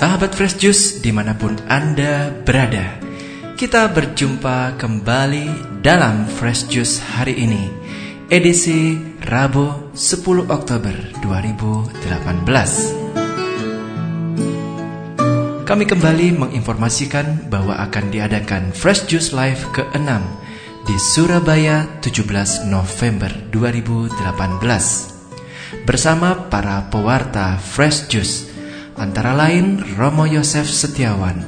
Sahabat Fresh Juice di mana pun Anda berada Kita berjumpa kembali dalam Fresh Juice hari ini Edisi Rabu 10 Oktober 2018 Kami kembali menginformasikan bahwa akan diadakan Fresh Juice Live ke-6 di Surabaya 17 November 2018 bersama para pewarta Fresh Juice antara lain Romo Yosef Setiawan,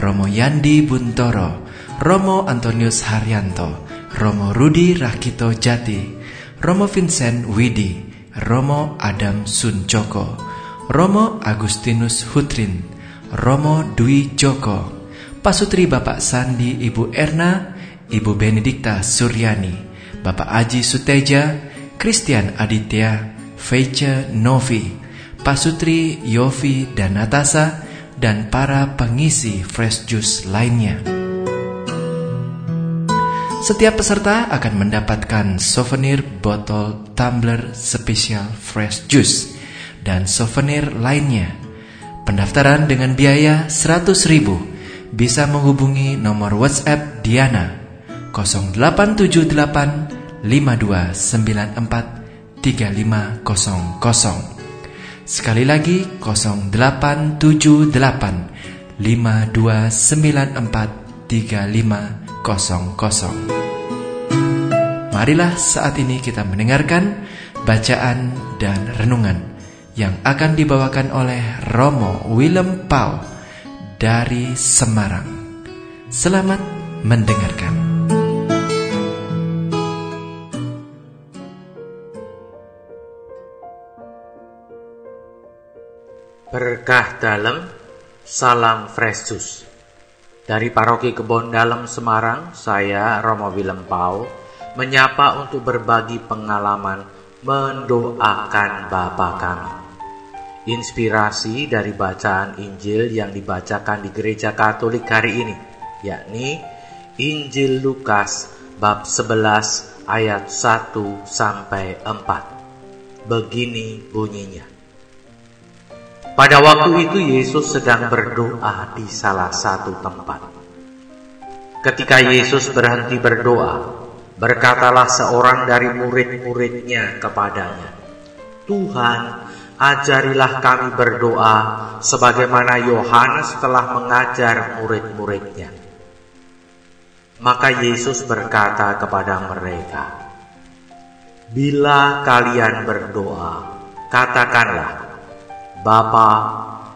Romo Yandi Buntoro, Romo Antonius Haryanto, Romo Rudi Rakito Jati, Romo Vincent Widi, Romo Adam Suncoko, Romo Agustinus Hutrin, Romo Dwi Joko, Pasutri Bapak Sandi Ibu Erna, Ibu Benedikta Suryani, Bapak Aji Suteja, Christian Aditya, Feice Novi, Pasutri, Yofi, dan Natasa, dan para pengisi Fresh Juice lainnya. Setiap peserta akan mendapatkan souvenir botol tumbler spesial Fresh Juice dan souvenir lainnya. Pendaftaran dengan biaya 100 ribu bisa menghubungi nomor WhatsApp Diana 0878 5294 3500. Sekali lagi 0878 5294 3500. Marilah saat ini kita mendengarkan bacaan dan renungan yang akan dibawakan oleh Romo Willem Pau dari Semarang. Selamat mendengarkan. Berkah dalam Salam Fresh Juice Dari Paroki Kebon Dalam Semarang, saya Romo Willem Pau menyapa untuk berbagi pengalaman mendoakan Bapa kami. Inspirasi dari bacaan Injil yang dibacakan di Gereja Katolik hari ini, yakni Injil Lukas bab 11 ayat 1 sampai 4. Begini bunyinya. Pada waktu itu Yesus sedang berdoa di salah satu tempat. Ketika Yesus berhenti berdoa, berkatalah seorang dari murid-muridnya kepadanya, Tuhan, ajarilah kami berdoa sebagaimana Yohanes telah mengajar murid-muridnya. Maka Yesus berkata kepada mereka, Bila kalian berdoa, katakanlah, Bapa,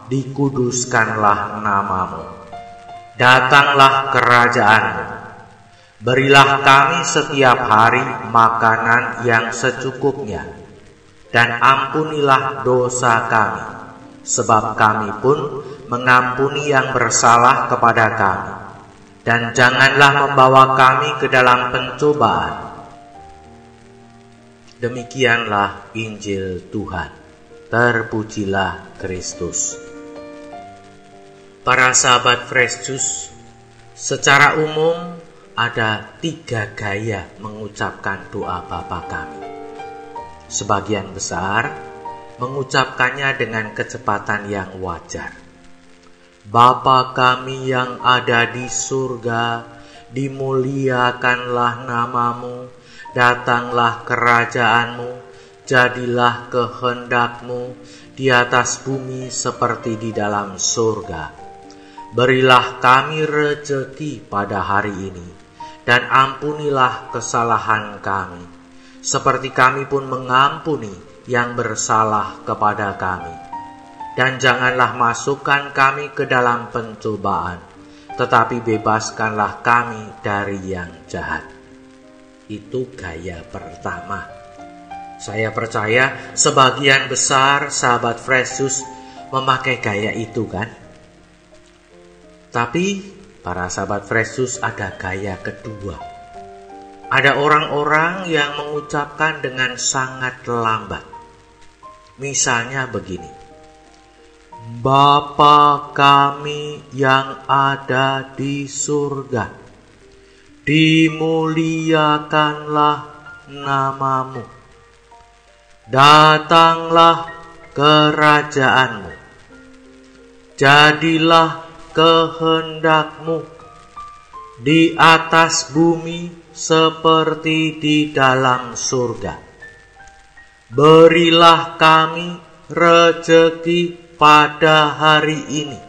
dikuduskanlah namamu. Datanglah kerajaanmu. Berilah kami setiap hari makanan yang secukupnya. Dan ampunilah dosa kami. Sebab kami pun mengampuni yang bersalah kepada kami. Dan janganlah membawa kami ke dalam pencobaan. Demikianlah Injil Tuhan. Terpujilah Kristus. Para sahabat Fresh Juice, secara umum ada tiga gaya mengucapkan doa Bapa kami. Sebagian besar mengucapkannya dengan kecepatan yang wajar. Bapa kami yang ada di surga, dimuliakanlah namamu, datanglah kerajaanmu, jadilah kehendakmu di atas bumi seperti di dalam surga. Berilah kami rejeki pada hari ini, dan ampunilah kesalahan kami, seperti kami pun mengampuni yang bersalah kepada kami. Dan janganlah masukkan kami ke dalam pencobaan, tetapi bebaskanlah kami dari yang jahat. Itu gaya pertama saya percaya sebagian besar sahabat Fresus memakai gaya itu kan. Tapi para sahabat Fresus ada gaya kedua. Ada orang-orang yang mengucapkan dengan sangat lambat. Misalnya begini. Bapa kami yang ada di surga, dimuliakanlah namamu Datanglah kerajaanmu. jadilah kehendakmu di atas bumi seperti di dalam surga. Berilah kami rejeki pada hari ini,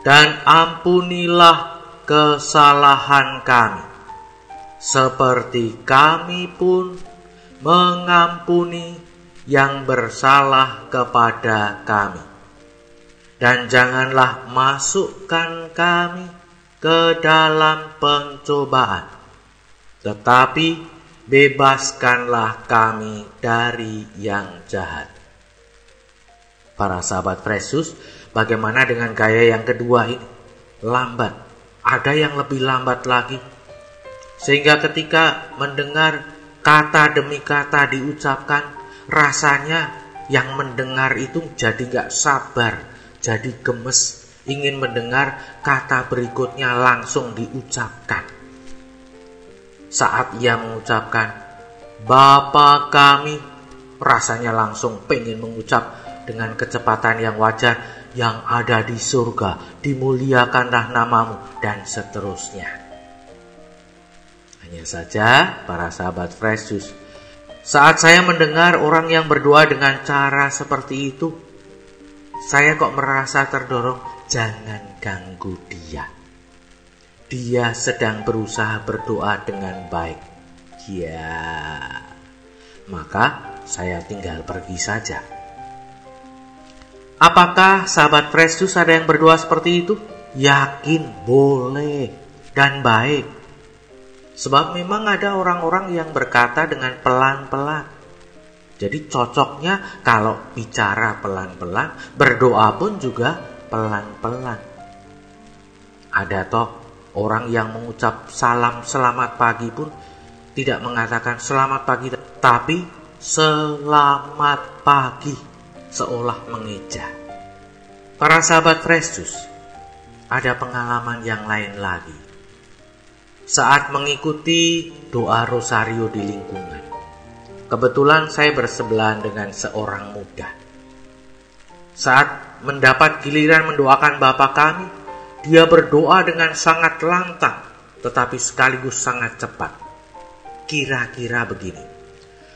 dan ampunilah kesalahan kami, seperti kami pun mengampuni yang bersalah kepada kami. Dan janganlah masukkan kami ke dalam pencobaan, tetapi bebaskanlah kami dari yang jahat. Para sahabat Yesus, bagaimana dengan gaya yang kedua ini? Lambat. Ada yang lebih lambat lagi. Sehingga ketika mendengar kata demi kata diucapkan, rasanya yang mendengar itu jadi gak sabar, jadi gemes, ingin mendengar kata berikutnya langsung diucapkan. Saat ia mengucapkan, Bapa kami, rasanya langsung pengen mengucap dengan kecepatan yang wajar, yang ada di surga, dimuliakanlah namamu, dan seterusnya. Hanya saja, para sahabat Fresh saat saya mendengar orang yang berdoa dengan cara seperti itu, saya kok merasa terdorong jangan ganggu dia. Dia sedang berusaha berdoa dengan baik. Ya, maka saya tinggal pergi saja. Apakah sahabat Fresh Juice ada yang berdoa seperti itu? Yakin, boleh, dan baik. Sebab memang ada orang-orang yang berkata dengan pelan-pelan. Jadi cocoknya kalau bicara pelan-pelan, berdoa pun juga pelan-pelan. Ada toh orang yang mengucap salam selamat pagi pun tidak mengatakan selamat pagi, tapi selamat pagi seolah mengeja. Para sahabat Kristus, ada pengalaman yang lain lagi. Saat mengikuti doa rosario di lingkungan, kebetulan saya bersebelahan dengan seorang muda. Saat mendapat giliran mendoakan Bapa kami, dia berdoa dengan sangat lantang, tetapi sekaligus sangat cepat. Kira-kira begini.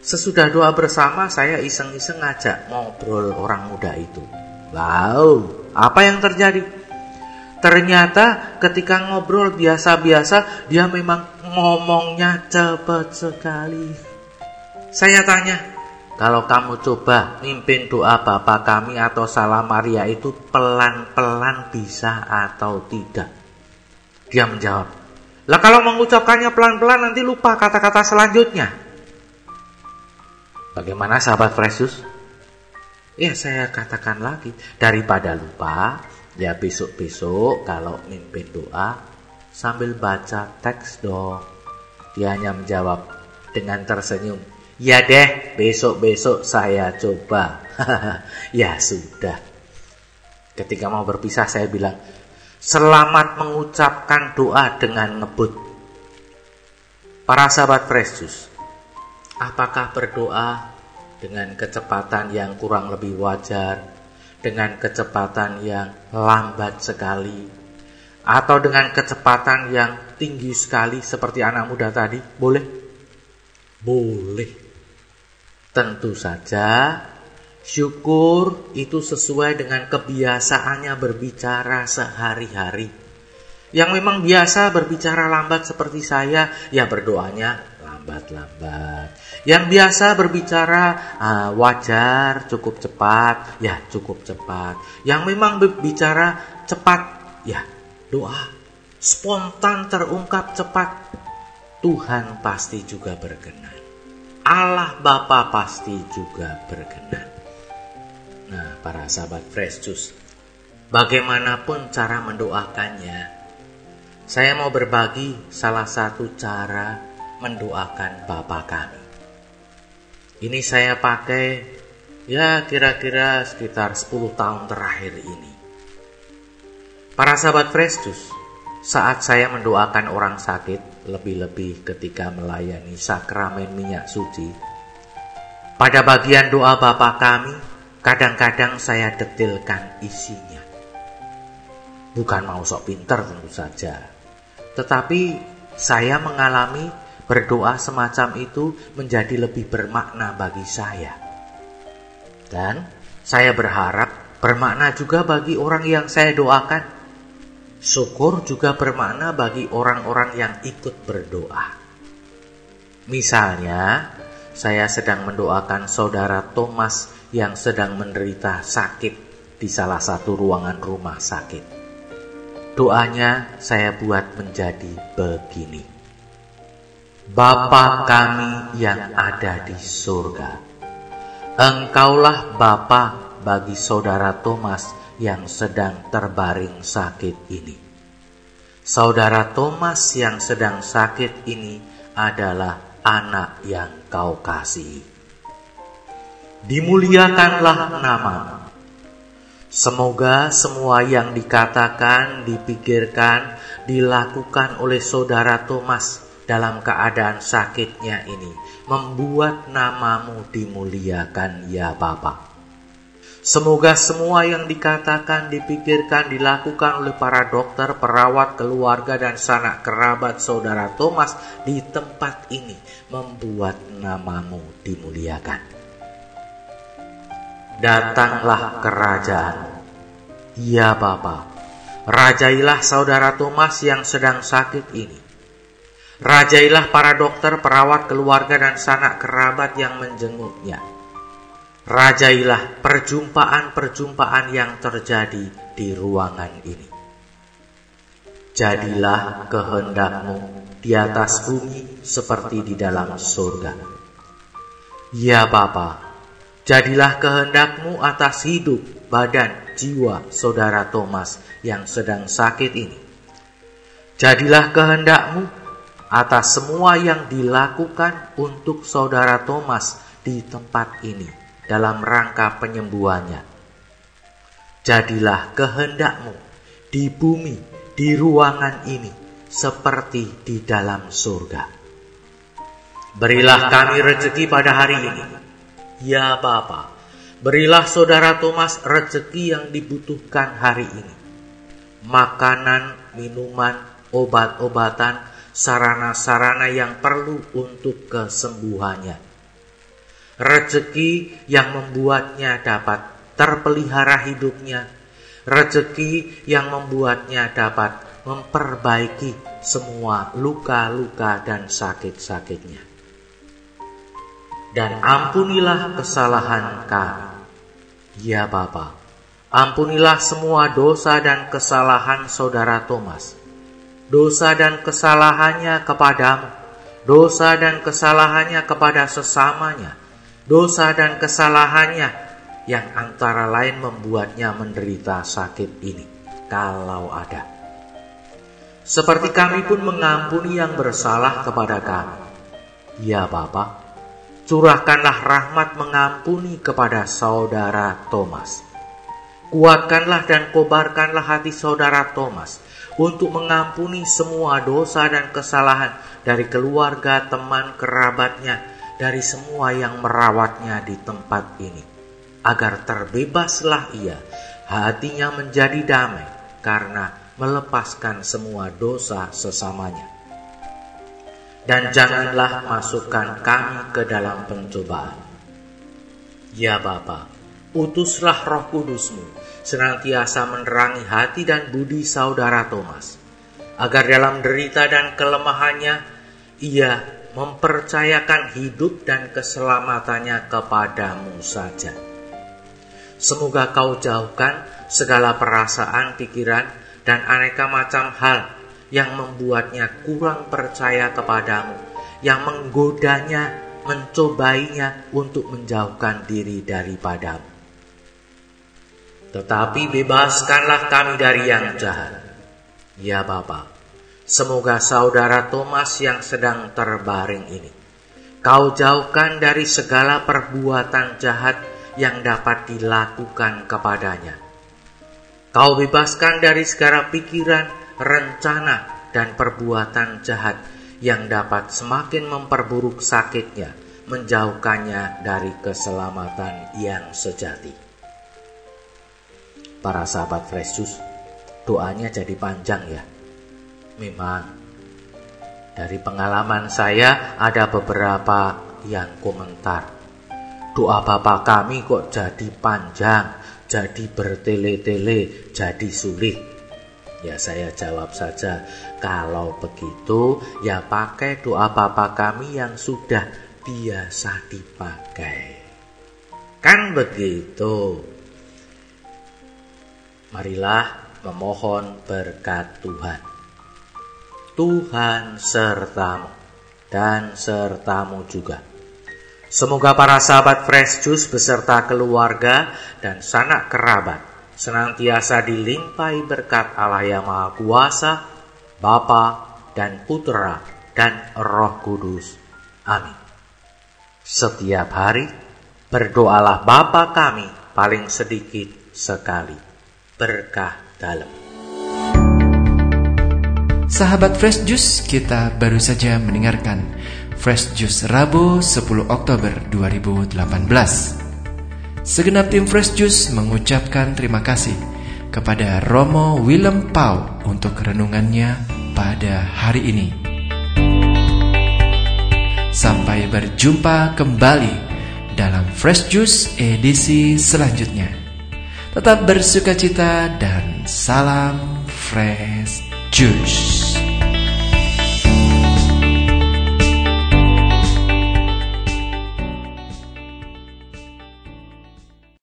Sesudah doa bersama, saya iseng-iseng ngajak ngobrol orang muda itu. Wow, apa yang terjadi? Ternyata ketika ngobrol biasa-biasa, dia memang ngomongnya cepat sekali. Saya tanya, kalau kamu coba mimpin doa Bapa kami atau salam Maria itu pelan-pelan bisa atau tidak? Dia menjawab, lah kalau mengucapkannya pelan-pelan nanti lupa kata-kata selanjutnya. Bagaimana sahabat Fresus? Ya saya katakan lagi, daripada lupa, ya besok-besok kalau mimpin doa sambil baca teks dong. Dia hanya menjawab dengan tersenyum, Ya deh, besok-besok saya coba. ya sudah. Ketika mau berpisah saya bilang, selamat mengucapkan doa dengan ngebut. Para sahabat Kristus, apakah berdoa dengan kecepatan yang kurang lebih wajar, dengan kecepatan yang lambat sekali, atau dengan kecepatan yang tinggi sekali seperti anak muda tadi? Boleh? Boleh. Tentu saja syukur itu sesuai dengan kebiasaannya berbicara sehari-hari. Yang memang biasa berbicara lambat seperti saya, ya berdoanya lambat-lambat. Yang biasa berbicara uh, wajar, cukup cepat, ya cukup cepat. Yang memang berbicara cepat, ya doa spontan terungkap cepat. Tuhan pasti juga berkenan. Allah Bapa pasti juga berkenan. Nah, para sahabat Fresh Juice, bagaimanapun cara mendoakannya, saya mau berbagi salah satu cara mendoakan Bapa kami. Ini saya pakai ya kira-kira sekitar 10 tahun terakhir ini. Para sahabat Juice, saat saya mendoakan orang sakit, lebih-lebih ketika melayani sakramen minyak suci, pada bagian doa Bapa kami, kadang-kadang saya detilkan isinya. Bukan mau sok pinter tentu saja. Tetapi saya mengalami berdoa semacam itu menjadi lebih bermakna bagi saya. Dan saya berharap bermakna juga bagi orang yang saya doakan. Syukur juga bermakna bagi orang-orang yang ikut berdoa. Misalnya, saya sedang mendoakan saudara Thomas yang sedang menderita sakit di salah satu ruangan rumah sakit. Doanya saya buat menjadi begini. Bapa kami yang ada di surga, Engkaulah Bapa bagi saudara Thomas yang sedang terbaring sakit ini. Saudara Thomas yang sedang sakit ini adalah anak yang kau kasih. Dimuliakanlah namamu. Semoga semua yang dikatakan, dipikirkan, dilakukan oleh saudara Thomas dalam keadaan sakitnya ini membuat namamu dimuliakan ya Bapak. Semoga semua yang dikatakan, dipikirkan, dilakukan oleh para dokter, perawat, keluarga, dan sanak kerabat saudara Thomas di tempat ini membuat namamu dimuliakan. Datanglah kerajaan. Ya Bapa, rajailah saudara Thomas yang sedang sakit ini. Rajailah para dokter, perawat, keluarga, dan sanak kerabat yang menjenguknya Rajailah perjumpaan-perjumpaan yang terjadi di ruangan ini. Jadilah kehendakmu di atas bumi seperti di dalam surga. Ya Bapa, jadilah kehendakmu atas hidup, badan, jiwa saudara Thomas yang sedang sakit ini. Jadilah kehendakmu atas semua yang dilakukan untuk saudara Thomas di tempat ini dalam rangka penyembuhannya. Jadilah kehendakmu di bumi, di ruangan ini, seperti di dalam surga. Berilah kami rezeki pada hari ini. Ya Bapa, berilah saudara Thomas rezeki yang dibutuhkan hari ini. Makanan, minuman, obat-obatan, sarana-sarana yang perlu untuk kesembuhannya rezeki yang membuatnya dapat terpelihara hidupnya, rezeki yang membuatnya dapat memperbaiki semua luka-luka dan sakit-sakitnya. Dan ampunilah kesalahan kami. Ya Bapa, ampunilah semua dosa dan kesalahan saudara Thomas. Dosa dan kesalahannya kepadamu, dosa dan kesalahannya kepada sesamanya, dosa dan kesalahannya yang antara lain membuatnya menderita sakit ini, kalau ada. Seperti kami pun mengampuni yang bersalah kepada kami. Ya Bapa, curahkanlah rahmat mengampuni kepada saudara Thomas. Kuatkanlah dan kobarkanlah hati saudara Thomas untuk mengampuni semua dosa dan kesalahan dari keluarga, teman, kerabatnya, dari semua yang merawatnya di tempat ini, agar terbebaslah ia, hatinya menjadi damai karena melepaskan semua dosa sesamanya. Dan janganlah masukkan kami ke dalam pencobaan. Ya Bapa, utuslah roh kudusmu senantiasa menerangi hati dan budi saudara Thomas, agar dalam derita dan kelemahannya ia mempercayakan hidup dan keselamatannya kepadamu saja. Semoga kau jauhkan segala perasaan, pikiran, dan aneka macam hal yang membuatnya kurang percaya kepadamu, yang menggodanya, mencobainya untuk menjauhkan diri daripadamu. Tetapi bebaskanlah kami dari yang jahat. Ya Bapak, Semoga saudara Thomas yang sedang terbaring ini, kau jauhkan dari segala perbuatan jahat yang dapat dilakukan kepadanya. Kau bebaskan dari segala pikiran, rencana, dan perbuatan jahat yang dapat semakin memperburuk sakitnya, menjauhkannya dari keselamatan yang sejati. Para sahabat Juice, doanya jadi panjang ya Memang dari pengalaman saya ada beberapa yang komentar. Doa Bapak kami kok jadi panjang, jadi bertele-tele, jadi sulit. Ya saya jawab saja, kalau begitu ya pakai doa Bapak kami yang sudah biasa dipakai. Kan begitu. Marilah memohon berkat Tuhan. Tuhan sertamu dan sertamu juga. Semoga para sahabat Fresh Juice beserta keluarga dan sanak kerabat senantiasa dilimpahi berkat Allah yang Maha Kuasa, Bapa dan Putra dan Roh Kudus. Amin. Setiap hari berdoalah Bapa kami paling sedikit sekali. Berkah dalam. Sahabat Fresh Juice, kita baru saja mendengarkan Fresh Juice Rabu 10 Oktober 2018. Segenap tim Fresh Juice mengucapkan terima kasih kepada Romo Willem Pau untuk renungannya pada hari ini. Sampai berjumpa kembali dalam Fresh Juice edisi selanjutnya. Tetap bersuka cita dan salam Fresh Juice.